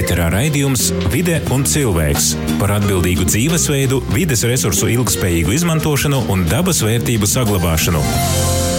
Ēterā raidījums Vide un cilvēks par atbildīgu dzīvesveidu, vides resursu ilgspējīgu izmantošanu un dabas vērtību saglabāšanu.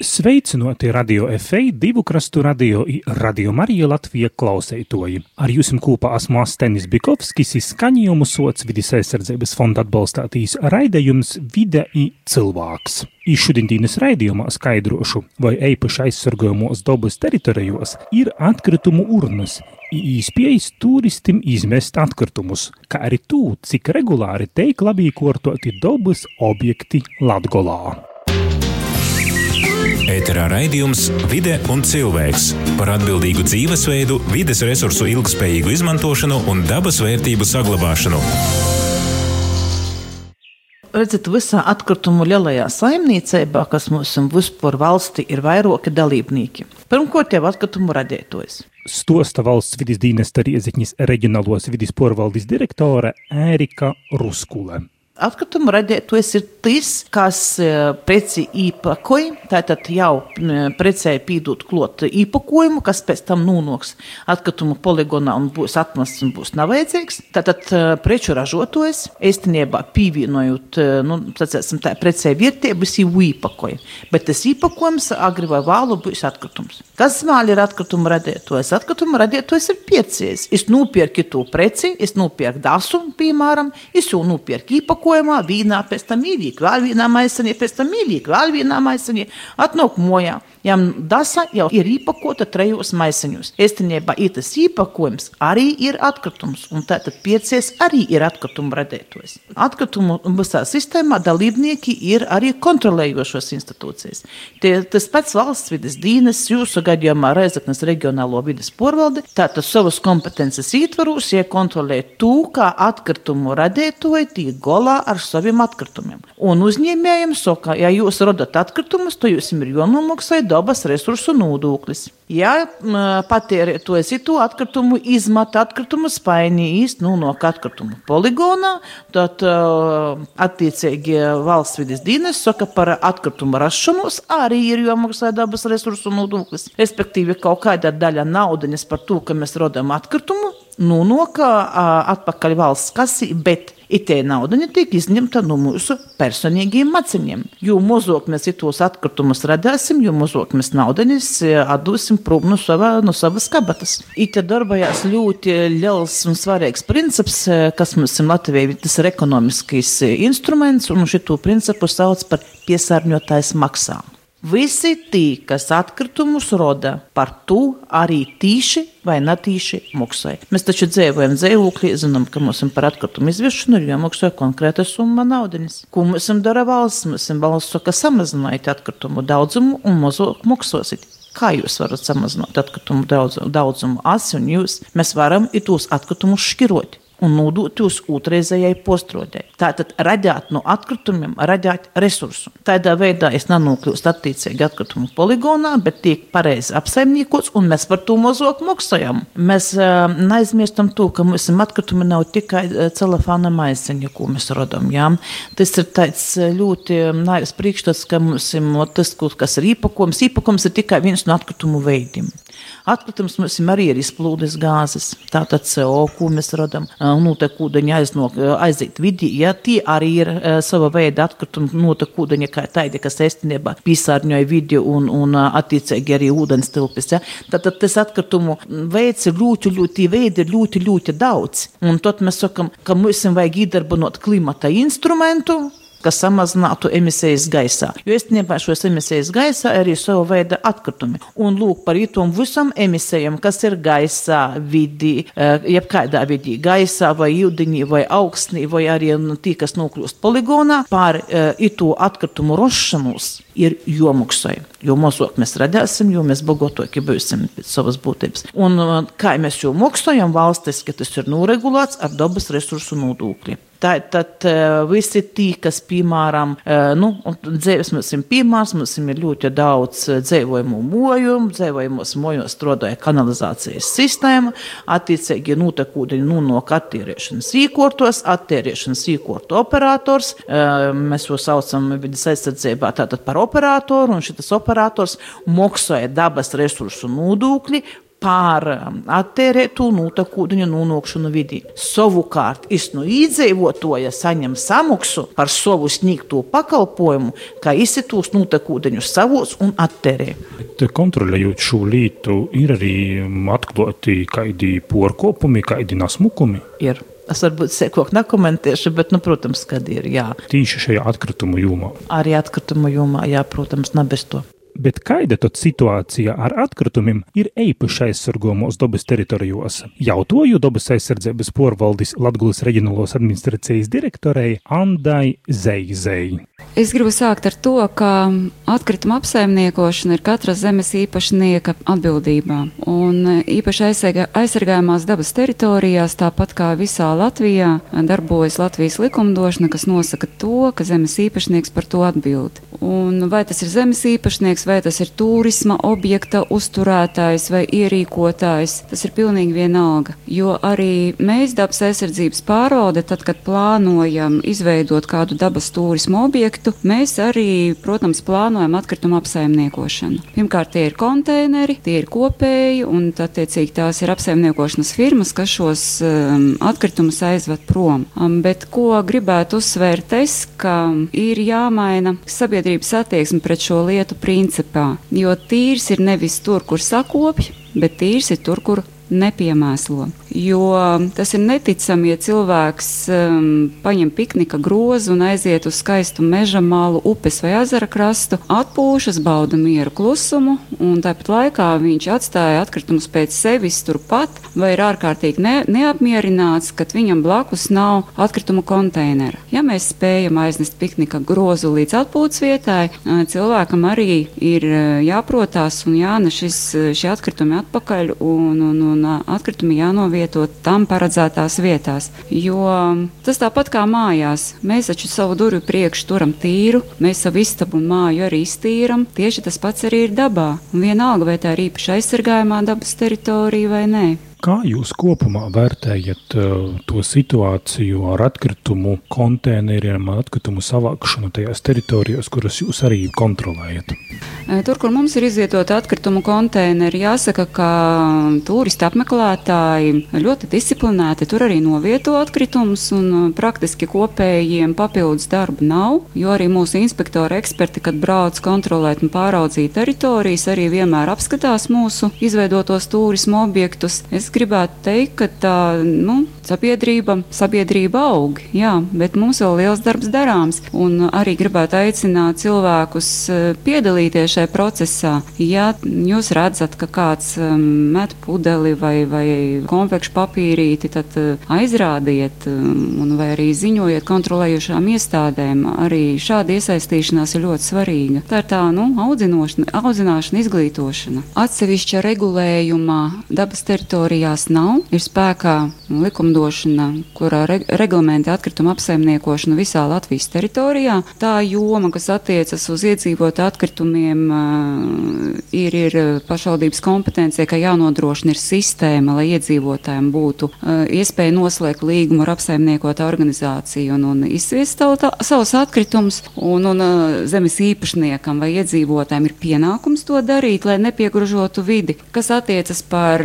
Sveicināti radio FA, divu krastu radio radio Marija Latvija klausētoji. Ar jums kopā esmu Astenis Bikovskis, izskaņojumu sots vidas aizsardzības fonda atbalstātīs raidījums Vide i cilvēks. I šodienas raidījumā skaidrošu, vai eipaši aizsargojamos dabas teritorijos ir atkritumu urnas, īspējas turistim izmest atkritumus, kā arī tū, cik regulāri teik labī kortoti dabas objekti Latgolā. Ēterā raidījums Vide un cilvēks par atbildīgu dzīvesveidu, vides resursu ilgspējīgu izmantošanu un dabas vērtību saglabāšanu. Redziet, visā atkritumu lielajā saimniecībā, kas mums vispār valsti ir vairāki dalībnieki. Pirmkārt, jau atkritumu radītājs. Stosta valsts vidas dienesta Rieziņas reģionālos vidas porvaldes direktore Ērika Ruskule. Atkritumu radītājs ir tas, kas preci īpakoja, tātad jau precē pīdot klot īpakojumu, kas pēc tam nonāks atkritumu poligonā un būs atmests un būs nevajadzīgs. Tātad preču ražotājs īstenībā pievienojot, nu, sacēsim tā, precē vērtības jau īpakoja, bet tas īpakojums agri vai vālu būs atkritums. Kas vēl ir atkritumu radītājs? Atkritumu radītājs ir piecies. Es nopirku to preci, es nopirku dasu, piemēram, es jau nopirku īpakojumu pakojumā, vīnā, pēc tam mīlīgi, vēl vienā maisanī, pēc tam mīlīgi, vēl vienā maisanī, atnāk mojā. Jām dasa jau ir īpakota trejos maisiņos. Īstenībā tas īpakojums arī ir atkritums, un tātad piecies arī ir atkritumu radētojs. Atkritumu visā sistēmā dalībnieki ir arī kontrolējošos institūcijas. Tie, tas pats valsts vidas dīnes, jūsu gadījumā Reizeknas reģionālo vidas porvalde, tātad savas kompetences ietvaros, ja kontrolē to, kā atkritumu radētoji tiek golā ar saviem atkritumiem. Un uzņēmējiem saka, ja jūs rodat atkritumus, to jums ir jānomaksā dabas resursu nodoklis. Ja patērēt to atkritumu izmata, atkritumu spaini īst, nu, no atkritumu poligonā, tad attiecīgi valsts vidas dienas saka par atkritumu rašanos arī ir jāmaksā dabas resursu nodoklis. Respektīvi, kaut kāda daļa naudiņas par to, ka mēs rodam atkritumu, nonāk atpakaļ valsts kasī, bet itē nauda netiek izņemta no mūsu personīgiem maciņiem. Jo mazāk mēs tos atkritumus radīsim, jo mazāk mēs naudaņas atdosim prom no, sava, no savas kabatas. Ite darbojās ļoti liels un svarīgs princips, kas mums ir Latvijai, tas ir ekonomiskais instruments, un šito principu sauc par piesārņotājs maksā. Visi tie, kas atkritumus roda, par to arī tīši vai netīši maksāja. Mēs taču dzīvojam dzīvoklī, zinām, ka mums par atkritumu izviešanu ir jāmaksā konkrēta summa naudas. Ko mums dara valsts? Mums valsts saka, samazinājiet atkritumu daudzumu un mazāk maksāsiet. Kā jūs varat samazināt atkritumu daudzumu? Asi un jūs. Mēs varam tos atkritumus šķirot un nodot uz otrreizējai postrodei. Tātad radīt no atkritumiem, radīt resursu. Tādā veidā es nenokļūstu attiecīgi atkritumu poligonā, bet tiek pareizi apsaimniekots, un mēs par to mazāk maksājam. Mēs uh, neaizmirstam to, ka mums atkritumi nav tikai celofāna maisiņa, ko mēs rodam. Jā. Tas ir tāds ļoti naivs priekšstats, ka mums ir tas, kas ir īpakojums. Īpakojums ir tikai viens no atkritumu veidiem. Atkritums mums arī ir izplūdes gāzes, tātad CO, ko mēs radām, notekūdeņi aiznok, aiziet vidi, ja tie arī ir sava veida atkritumi, notekūdeņi kā tādi, kas īstenībā piesārņoja vidi un, un attiecīgi arī ūdens tilpes. Ja. Tātad tas atkritumu veids ir ļoti, ļoti, veidi ir ļoti, ļoti daudz. Un tad mēs sakam, ka mums vajag iedarbinot klimata instrumentu, kas samazinātu emisijas gaisā. Jo īstenībā šos emisijas gaisā arī savu veidu atkritumi. Un lūk, par itām visam emisijām, kas ir gaisā, vidī, eh, jebkādā vidī, gaisā vai ūdeņī vai augstnī, vai arī nu, tie, kas nokļūst poligonā, par uh, itu atkritumu rošanos ir jomaksai. Jo mazāk mēs radīsim, jo mēs bagātāki būsim pēc savas būtības. Un uh, kā mēs jau maksājam valstis, ka tas ir noregulēts ar dabas resursu nodokli. Tātad visi tie, kas, piemēram, nu, dzīves mums ir piemērs, mums ir ļoti daudz dzīvojumu mojumu, dzīvojumos mojos strādāja kanalizācijas sistēma, attiecīgi notekūdeņi nonāk attierēšanas īkortos, attierēšanas īkortu operators, mēs to saucam vidas aizsardzībā tātad par operatoru, un šis operators maksāja dabas resursu nodokli pār attērētu nūtakūdeņu nonākšanu vidī. Savukārt, es no iedzīvotāja saņem samaksu par savu sniegto pakalpojumu, kā izsitūs nūtakūdeņus savos un attērē. Bet kontrolējot šo lietu, ir arī atklāti kādi porkopumi, kādi nasmukumi? Ir. Es varbūt sekot nekomentēšu, bet, nu, protams, kad ir, jā. Tīši šajā atkritumu jomā. Arī atkritumu jomā, jā, protams, ne bez to. Bet kāda tad situācija ar atkritumiem ir īpaši aizsargojamos dabas teritorijos? Jautāju dabas aizsardzības porvaldes Latgulas reģionālos administrācijas direktorei Andai Zeizei. Es gribu sākt ar to, ka atkrituma apsaimniekošana ir katra zemes īpašnieka atbildībā. Un īpaši aizsargājumās dabas teritorijās, tāpat kā visā Latvijā, darbojas Latvijas likumdošana, kas nosaka to, ka zemes īpašnieks par to atbild. Un vai tas ir zemes īpašnieks, vai tas ir turisma objekta uzturētājs vai ierīkotājs, tas ir pilnīgi vienalga. Jo arī mēs dabas aizsardzības pārvalde, tad, kad plānojam izveidot kādu dabas turismu objektu, projektu, mēs arī, protams, plānojam atkritumu apsaimniekošanu. Pirmkārt, tie ir konteineri, tie ir kopēji, un attiecīgi tās ir apsaimniekošanas firmas, kas šos um, atkritumus aizved prom. Um, bet ko gribētu uzsvērt es, ka ir jāmaina sabiedrības attieksme pret šo lietu principā, jo tīrs ir nevis tur, kur sakopj, bet tīrs ir tur, kur nepiemēslo. Jo tas ir neticami, ja cilvēks um, paņem piknika grozu un aiziet uz skaistu meža malu, upes vai ezera krastu, atpūšas, bauda mieru klusumu, un tāpat laikā viņš atstāja atkritumus pēc sevis turpat, vai ir ārkārtīgi ne, neapmierināts, ka viņam blakus nav atkritumu konteinera. Ja mēs spējam aiznest piknika grozu līdz atpūtas vietai, cilvēkam arī ir jāprotās un jānes šis, šie atkritumi atpakaļ, un, un, un atkritumi jānoviet novietot tam paredzētās vietās. Jo tas tāpat kā mājās, mēs taču savu durvju priekšu turam tīru, mēs savu istabu un māju arī iztīram. Tieši tas pats arī ir dabā. Un vienalga, vai tā ir īpaši aizsargājumā dabas teritorija vai nē. Kā jūs kopumā vērtējat uh, to situāciju ar atkritumu konteineriem, atkritumu savākšanu tajās teritorijās, kuras jūs arī kontrolējat? Tur, kur mums ir izvietota atkritumu konteineri, jāsaka, ka turisti apmeklētāji ļoti disciplinēti tur arī novieto atkritumus un praktiski kopējiem papildus darba nav, jo arī mūsu inspektori eksperti, kad brauc kontrolēt un pāraudzīt teritorijas, arī vienmēr apskatās mūsu izveidotos turismu objektus. Es es gribētu teikt, ka tā nu, sabiedrība, sabiedrība aug, jā, bet mums vēl liels darbs darāms. Un arī gribētu aicināt cilvēkus eh, piedalīties šajā procesā. Ja jūs redzat, ka kāds um, met pudeli vai, vai konfekšu papīrīti, tad uh, aizrādiet un vai arī ziņojiet kontrolējušām iestādēm. Arī šāda iesaistīšanās ir ļoti svarīga. Tā ir tā nu, audzināšana, izglītošana. Atsevišķa regulējuma dabas teritorijā teritorijās nav. Ir spēkā likumdošana, kurā re reglamentē atkritumu apsaimniekošanu visā Latvijas teritorijā. Tā joma, kas attiecas uz iedzīvotu atkritumiem, ir, ir pašvaldības kompetencija, ka jānodrošina ir sistēma, lai iedzīvotājiem būtu iespēja noslēgt līgumu ar apsaimniekotā organizāciju un, un izsviest savus atkritumus. Un, un zemes īpašniekam vai iedzīvotājiem ir pienākums to darīt, lai nepiegružotu vidi, kas attiecas par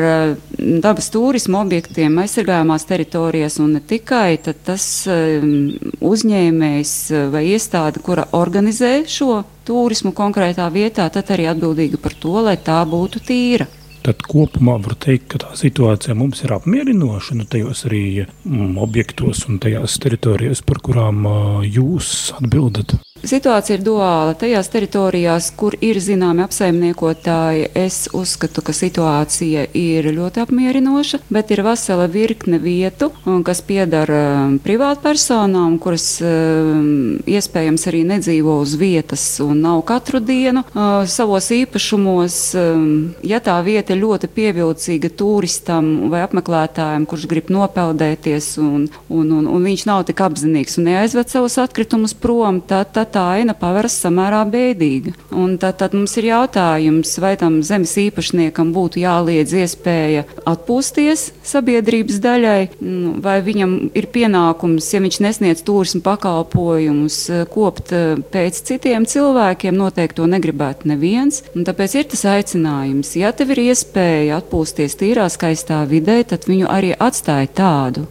dabas turismu objektiem aizsargājumās teritorijās un ne tikai, tad tas um, uzņēmējs uh, vai iestāde, kura organizē šo turismu konkrētā vietā, tad arī atbildīga par to, lai tā būtu tīra. Tad kopumā var teikt, ka tā situācija mums ir apmierinoša nu, tajos arī mm, objektos un tajās teritorijās, par kurām uh, jūs atbildat. Situācija ir duāla. Tajās teritorijās, kur ir zināmi apsaimniekotāji, es uzskatu, ka situācija ir ļoti apmierinoša, bet ir vesela virkne vietu, kas pieder um, privātpersonām, kuras um, iespējams arī nedzīvo uz vietas un nav katru dienu uh, savos īpašumos. Um, ja tā vieta ir ļoti pievilcīga turistam vai apmeklētājam, kurš grib nopeldēties un, un, un, un viņš nav tik apzinīgs un neaizved savus atkritumus prom, tad, tad tā aina paveras samērā bēdīga. Un tad, tad mums ir jautājums, vai tam zemes īpašniekam būtu jāliedz iespēja atpūsties sabiedrības daļai, mm, vai viņam ir pienākums, ja viņš nesniedz turismu pakalpojumus, kopt pēc citiem cilvēkiem, noteikti to negribētu neviens. Un tāpēc ir tas aicinājums, ja tev ir iespēja atpūsties tīrā, skaistā vidē, tad viņu arī atstāja tādu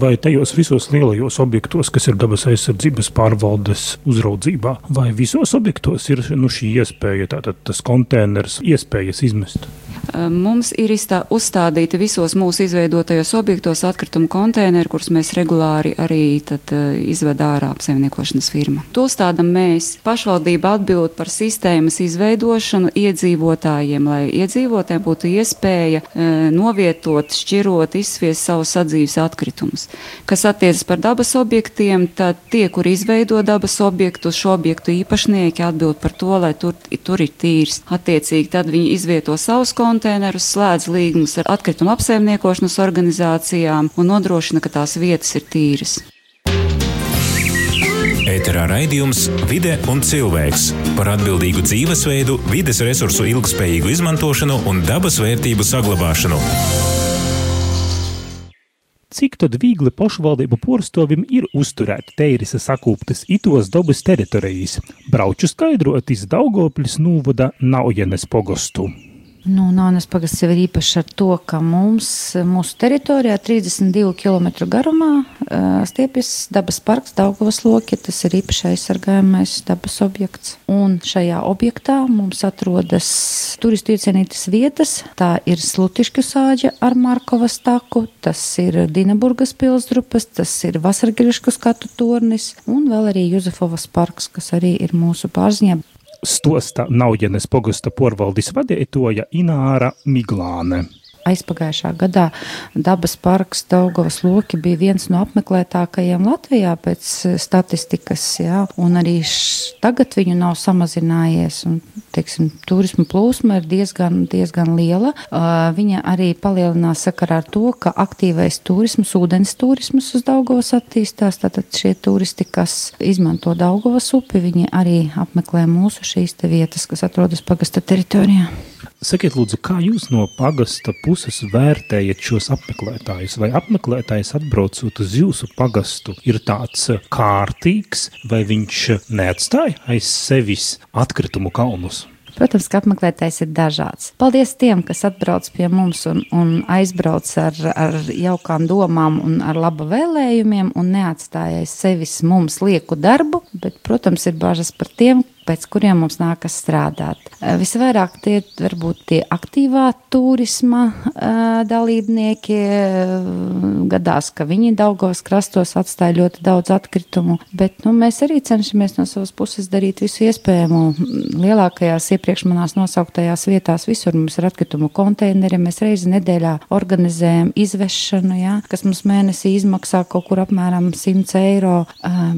vai tajos visos lielajos objektos, kas ir dabas aizsardzības pārvaldes uzraudzībā, vai visos objektos ir nu, šī iespēja, tātad tas konteiners, iespējas izmest? Mums ir izstā, uzstādīti visos mūsu izveidotajos objektos atkritumu konteineri, kurus mēs regulāri arī tad, izved ārā apsaimniekošanas firma. To stādam mēs. Pašvaldība atbild par sistēmas izveidošanu iedzīvotājiem, lai iedzīvotājiem būtu iespēja e, novietot, šķirot, izsviest savus sadzīves atkritumus. Kas attiecas par dabas objektiem, tad tie, kur izveido dabas objektus, šo objektu īpašnieki atbild par to, lai tur, tur ir tīrs. Attiecīgi tad viņi izvieto savus konteinerus konteinerus, slēdz līgumus ar atkritumu apsaimniekošanas organizācijām un nodrošina, ka tās vietas ir tīras. Ēterā raidījums Vide un cilvēks par atbildīgu dzīvesveidu, vides resursu ilgspējīgu izmantošanu un dabas vērtību saglabāšanu. Cik tad viegli pašvaldību porstovim ir uzturēt teirise sakūptas itos dabas teritorijas? Brauču skaidrot iz Daugopļas nūvada Naujenes pogostu. Nu, Nānes pagasts jau ir īpašs ar to, ka mums, mūsu teritorijā, 32 km garumā, stiepjas dabas parks Daugavas loki. Tas ir īpaši aizsargājamais dabas objekts. Un šajā objektā mums atrodas turistu iecienītas vietas. Tā ir Slutišķu sāģa ar Markovas taku, tas ir Dinaburgas pilsdrupas, tas ir Vasargrišku skatu tornis un vēl arī Juzefovas parks, kas arī ir mūsu pārziņā stosta Naujenes pogusta porvaldis vadītoja Ināra Miglāne. Aizpagājušā gadā dabas parks Daugavas loki bija viens no apmeklētākajiem Latvijā pēc statistikas, jā, un arī š, tagad viņu nav samazinājies, un, teiksim, turismu plūsma ir diezgan, diezgan liela. Uh, viņa arī palielinās sakarā ar to, ka aktīvais turisms, ūdens turisms uz Daugavas attīstās, tātad šie turisti, kas izmanto Daugavas upi, viņi arī apmeklē mūsu šīs te vietas, kas atrodas pagasta teritorijā. Sakiet, lūdzu, kā jūs no pagasta puses vērtējat šos apmeklētājus? Vai apmeklētājs atbraucot uz jūsu pagastu ir tāds kārtīgs, vai viņš neatstāja aiz sevis atkritumu kalnus? Protams, ka apmeklētājs ir dažāds. Paldies tiem, kas atbrauc pie mums un, un aizbrauc ar, ar jaukām domām un ar laba vēlējumiem un neatstāja aiz sevis mums lieku darbu, bet, protams, ir bažas par tiem, pēc kuriem mums nākas strādāt. Eh, visvairāk tie varbūt tie aktīvā turisma eh, dalībnieki eh, gadās, ka viņi Daugavas krastos atstāja ļoti daudz atkritumu, bet nu, mēs arī cenšamies no savas puses darīt visu iespējamo. Lielākajās iepriekš manās nosauktajās vietās visur mums ir atkritumu konteineri, mēs reizi nedēļā organizējam izvešanu, jā, kas mums mēnesī izmaksā kaut kur apmēram 100 eiro,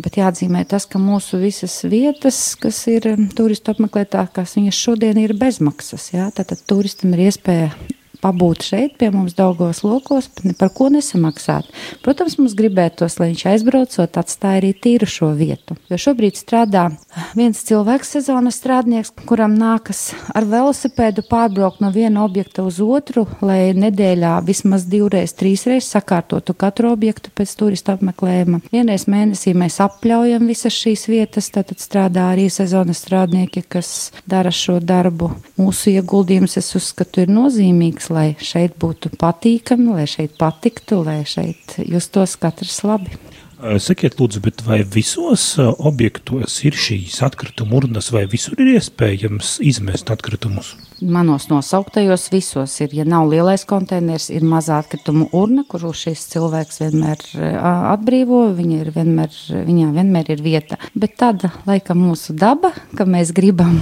bet jāatzīmē tas, ka mūsu visas vietas, kas ir ir um, turistu apmeklētākās, viņas šodien ir bezmaksas. Jā? Tātad turistam ir iespēja pabūt šeit pie mums Daugos lokos, par ko nesamaksāt. Protams, mums gribētos, lai viņš aizbraucot, atstāja arī tīru šo vietu. Jo šobrīd strādā viens cilvēks sezonas strādnieks, kuram nākas ar velosipēdu pārbraukt no viena objekta uz otru, lai nedēļā vismaz divreiz, trīsreiz sakārtotu katru objektu pēc turista apmeklējuma. Vienreiz mēnesī mēs apļaujam visas šīs vietas, tad strādā arī sezonas strādnieki, kas dara šo darbu. Mūsu ieguldījums, es uzskatu, ir nozīmīgs, lai šeit būtu patīkami, lai šeit patiktu, lai šeit justos katrs labi. Sakiet, lūdzu, bet vai visos objektos ir šīs atkrituma urnas, vai visur ir iespējams izmest atkritumus? manos nosauktajos visos ir, ja nav lielais konteiners, ir mazā atkritumu urna, kuru šis cilvēks vienmēr atbrīvo, viņa ir vienmēr, viņā vienmēr ir vieta. Bet tāda, laikam, mūsu daba, ka mēs gribam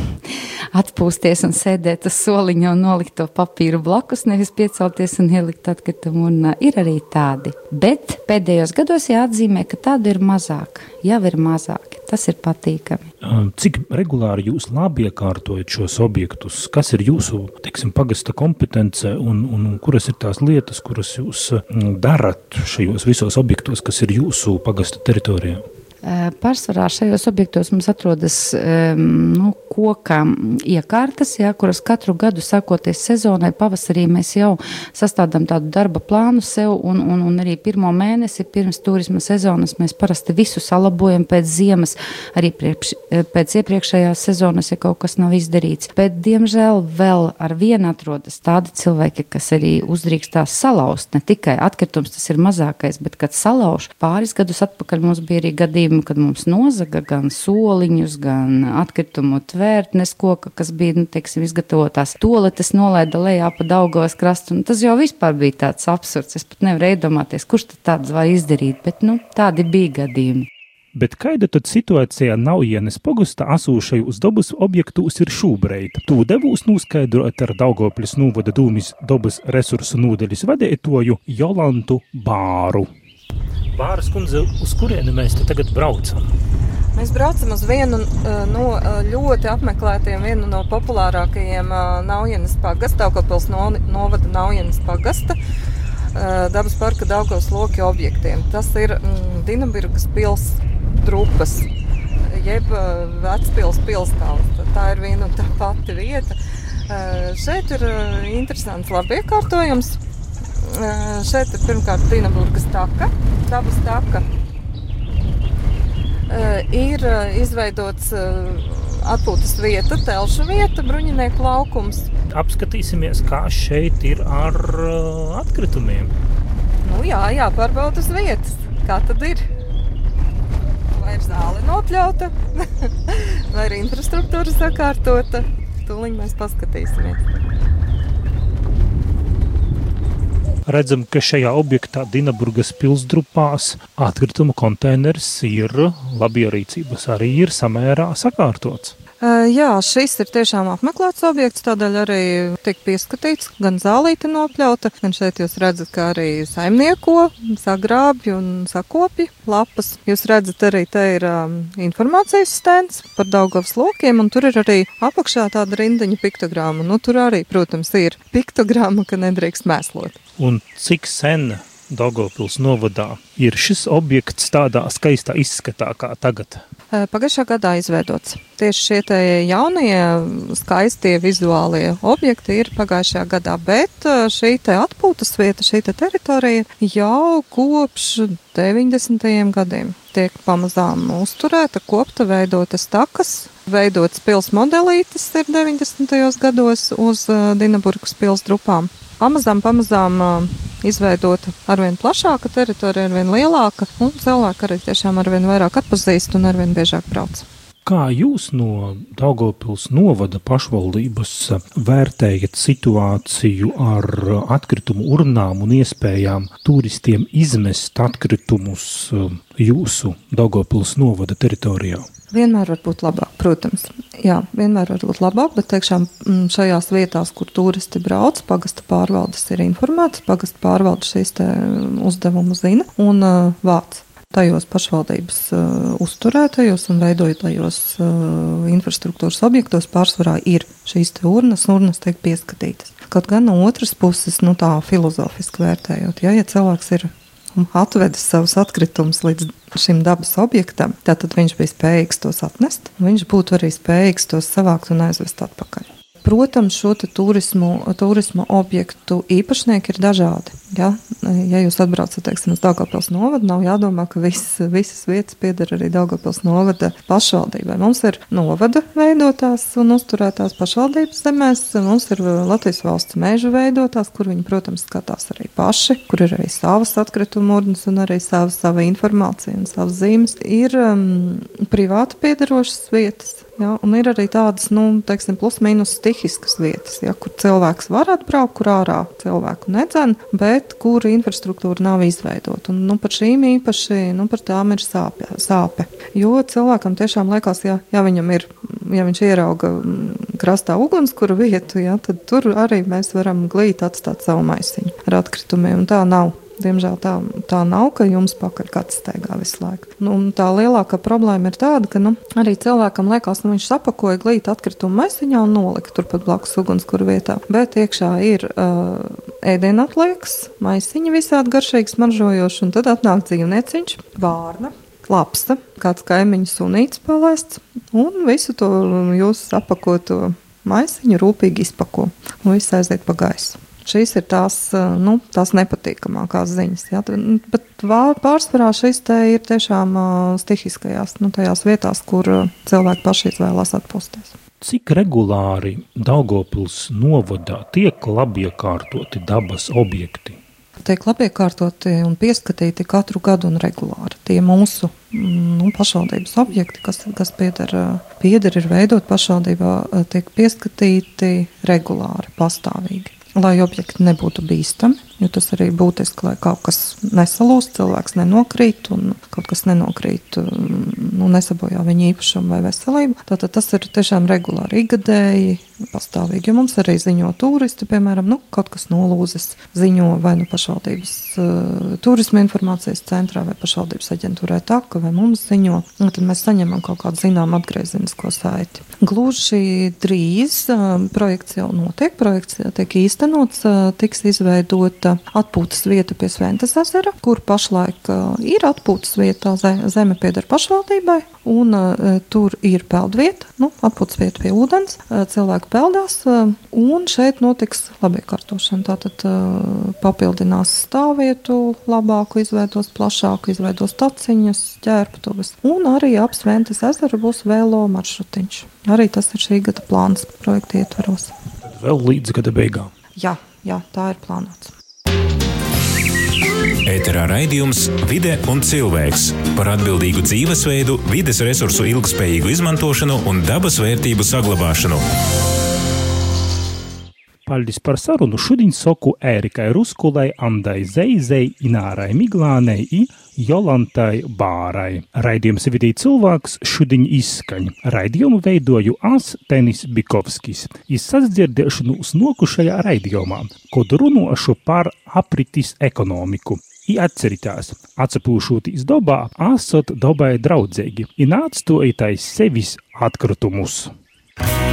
atpūsties un sēdēt uz soliņa un nolikt to papīru blakus, nevis piecelties un ielikt atkritumu urnā, ir arī tādi. Bet pēdējos gados jāatzīmē, ka tādu ir mazāk, jau ir mazāki. Tas ir patīkami. Cik regulāri jūs labi iekārtojat šos objektus? Kas ir jūsu teiksim, pagasta kompetence un, un kuras ir tās lietas, kuras jūs darat šajos visos objektos, kas ir jūsu pagasta teritorijā? Pārsvarā šajos objektos mums atrodas nu, koka iekārtas, jā, kuras katru gadu, sākoties sezonai, pavasarī mēs jau sastādām tādu darba plānu sev, un, un, un arī pirmo mēnesi pirms turisma sezonas mēs parasti visu salabojam pēc ziemas, arī priekš, pēc iepriekšējās sezonas, ja kaut kas nav izdarīts. Bet, diemžēl, vēl ar vienu atrodas tādi cilvēki, kas arī uzdrīkstās salauzt. Ne tikai atkritums tas ir mazākais, bet kad salauž pāris gadus atpakaļ mums bija arī gadījumi, gadījumu, kad mums nozaga gan soliņus, gan atkritumu tvērtnes koka, kas bija, nu, teiksim, izgatavotās toaletes nolaida lejā pa Daugavas krastu. Un tas jau vispār bija tāds absurds. Es pat nevaru iedomāties, kurš tāds var izdarīt, bet, nu, tādi bija gadījumi. Bet kāda tad situācija Naujienes pogustā asūšai uz dabas objektus ir šūbreit? Tū devūs noskaidrot ar Daugopļas nūvada dūmis dabas resursu nūdeļas vadētoju Jolantu Bāru. Bāras kundze, uz kurieni mēs tagad braucam? Mēs braucam uz vienu eh, no eh, ļoti apmeklētiem, vienu no populārākajiem eh, Naujienas pagasta, Daugavpils novada Naujienas pagasta dabas parka Daugavas loki objektiem. Tas ir mm, Dinabirgas pils trupas, jeb Vecpils pilstāvs. Tā ir viena un tā pati vieta. Šeit ir interesants labi iekārtojums Šeit ir pirmkārt Dīnaburgas taka, dabas taka. Ir izveidots atpūtas vieta, telšu vieta, bruņinieku laukums. Apskatīsimies, kā šeit ir ar atkritumiem. Nu, jā, jāpārbauda uz vietas. Kā tad ir? Vai ir zāle nopļauta, vai ir infrastruktūra sakārtota? Tūlīt mēs paskatīsimies. Redzam, ka šajā objektā Dienaburgas pilsdrupās atkrituma konteiners ir labierīcības, arī ir samērā sakārtots. Jā, šis ir tiešām apmeklēts objekts, tādēļ arī tiek pieskatīts gan zālīte nopļauta, gan šeit jūs redzat, kā arī saimnieko, sagrābj un sakopja lapas. Jūs redzat, arī te ir um, informācijas stends par Daugavas lokiem, un tur ir arī apakšā tāda rindiņa piktogramma. Nu, tur arī, protams, ir piktogramma, ka nedrīkst mēslot. Un cik sen Daugavpils novadā ir šis objekts tādā skaistā izskatā kā tagad? Pagājušā gadā izveidots. Tieši šie jaunie, skaistie vizuālie objekti ir pagājušajā gadā, bet šī te atpūtas vieta, šī te teritorija jau kopš 90. gadiem tiek pamazām uzturēta, kopta, veidotas takas, veidotas pils modelītes ir 90. gados uz Dinaburgas pils drupām pamazām, pamazām izveidota arvien plašāka teritorija, arvien lielāka, un cilvēki arī tiešām arvien vairāk atpazīst un arvien biežāk brauc. Kā jūs no Daugopils novada pašvaldības vērtējat situāciju ar atkritumu urnām un iespējām turistiem izmest atkritumus jūsu Daugopils novada teritorijā? Vienmēr var būt labāk, protams. Jā, vienmēr var būt labāk, bet tiešām mm, šajās vietās, kur turisti brauc, pagasta pārvaldes ir informētas, pagasta pārvaldes šīs mm, uzdevumu zina un uh, vāc. Tajos pašvaldības uh, uzturētajos un veidotajos uh, infrastruktūras objektos pārsvarā ir šīs urnas, urnas tiek pieskatītas. Kaut gan no otras puses, nu tā filozofiski vērtējot, ja, ja cilvēks ir atvedis savus atkritumus līdz šim dabas objektam, tad viņš bija spējīgs tos atnest. Viņš būtu arī spējīgs tos savākt un aizvest atpakaļ. Protams, šo turismu, turismu objektu īpašnieki ir dažādi. Ja, ja jūs atbraucat teiksim, uz Dārgopils novadu, nav jādomā, ka viss, visas vietas pieder arī Dārgopils novada pašvaldībai. Mums ir novada veidotās un uzturētās pašvaldības zemēs, mums ir Latvijas valsts meža veidotās, kur viņi, protams, skatās arī paši, kur ir arī savas atkrituma urnas un arī sava, sava informācija un savas zīmes. Ir um, privāti piederošas vietas, Ja, un ir arī tādas, nu, teiksim, plus-minus stihiskas vietas, ja, kur cilvēks var atbraukt, kur ārā cilvēku nedzen, bet kur infrastruktūra nav izveidota. Un, nu, par šīm īpaši, nu, par tām ir sāpe. sāpe. Jo cilvēkam tiešām liekas, ja, ja viņam ir, ja viņš ierauga mm, krastā ugunskura vietu, ja, tad tur arī mēs varam glīt atstāt savu maisiņu ar atkritumiem, un tā nav. Diemžēl tā, tā nav, ka jums pakaļ kāds steigā visu laiku. Nu, tā lielākā problēma ir tāda, ka nu, arī cilvēkam liekas, ka nu, viņš sapakoja glītu atkritumu maisiņā un nolika turpat blakus ugunskura vietā. Bet iekšā ir uh, ēdienu atliekas, maisiņi visādi garšīgi smaržojoši, un tad atnāk dzīvnieciņš, vārna lapsa, kāds kaimiņš sunīts palaists, un visu to jūsu apakoto maisiņu rūpīgi izpako, un viss aiziet pa gaisu. Šīs ir tās, nu, tās nepatīkamākās ziņas. Ja? Bet pārsvarā šis te ir tiešām stihiskajās, nu, tajās vietās, kur cilvēki paši izvēlās atpūsties. Cik regulāri Daugopils novadā tiek labi iekārtoti dabas objekti? Tiek labi iekārtoti un pieskatīti katru gadu un regulāri. Tie mūsu nu, pašvaldības objekti, kas, kas pieder, pieder ir veidot pašvaldībā, tiek pieskatīti regulāri, pastāvīgi lai objekti nebūtu bīstami. Jo tas arī būtiski, lai kaut kas nesalūst, cilvēks nenokrīt un kaut kas nenokrīt, nu, nesabojā viņa īpašumu vai veselību. Tātad tas ir tiešām regulāri, ikgadēji, pastāvīgi. Jo mums arī ziņo turisti, piemēram, nu, kaut kas nolūzis, ziņo vai nu pašvaldības uh, turisma informācijas centrā vai pašvaldības aģentūrai taka vai mums ziņo, un tad mēs saņemam kaut kādu zinām atgriezenisko saiti. Gluži drīz uh, projekts jau notiek, projekts tiek īstenots, uh, tiks izveidota atpūtas vieta pie Sventas ezera, kur pašlaik uh, ir atpūtas vieta, zeme pieder pašvaldībai, un uh, tur ir peldvieta, nu, atpūtas vieta pie ūdens, uh, cilvēki peldās, uh, un šeit notiks labiekārtošana. Tātad uh, papildinās stāvvietu, labāku izveidos, plašāku izveidos taciņas, ķērptuves, un arī ap Sventas ezeru būs vēlo maršrutiņš. Arī tas ir šī gada plāns projekta ietveros. Vēl līdz gada beigām. Jā, jā tā ir plānots. Ēterā raidījums Vide un cilvēks par atbildīgu dzīvesveidu, vides resursu ilgspējīgu izmantošanu un dabas vērtību saglabāšanu. Paldies par sarunu. Šodien saku Ērikai Ruskulai, Andai Zeizei, Inārai Miglānei i Jolantai Bārai. Raidījums vidī cilvēks šodien izskaņ. Raidījumu veidoju As Tenis Bikovskis. Izsasdzirdēšanu uz nokušajā raidījumā, kod runošu par apritis ekonomiku. I atceritās, atsapūšūtīs dobā, esot dabai draudzīgi, i nāctojitais sevis atkritumus.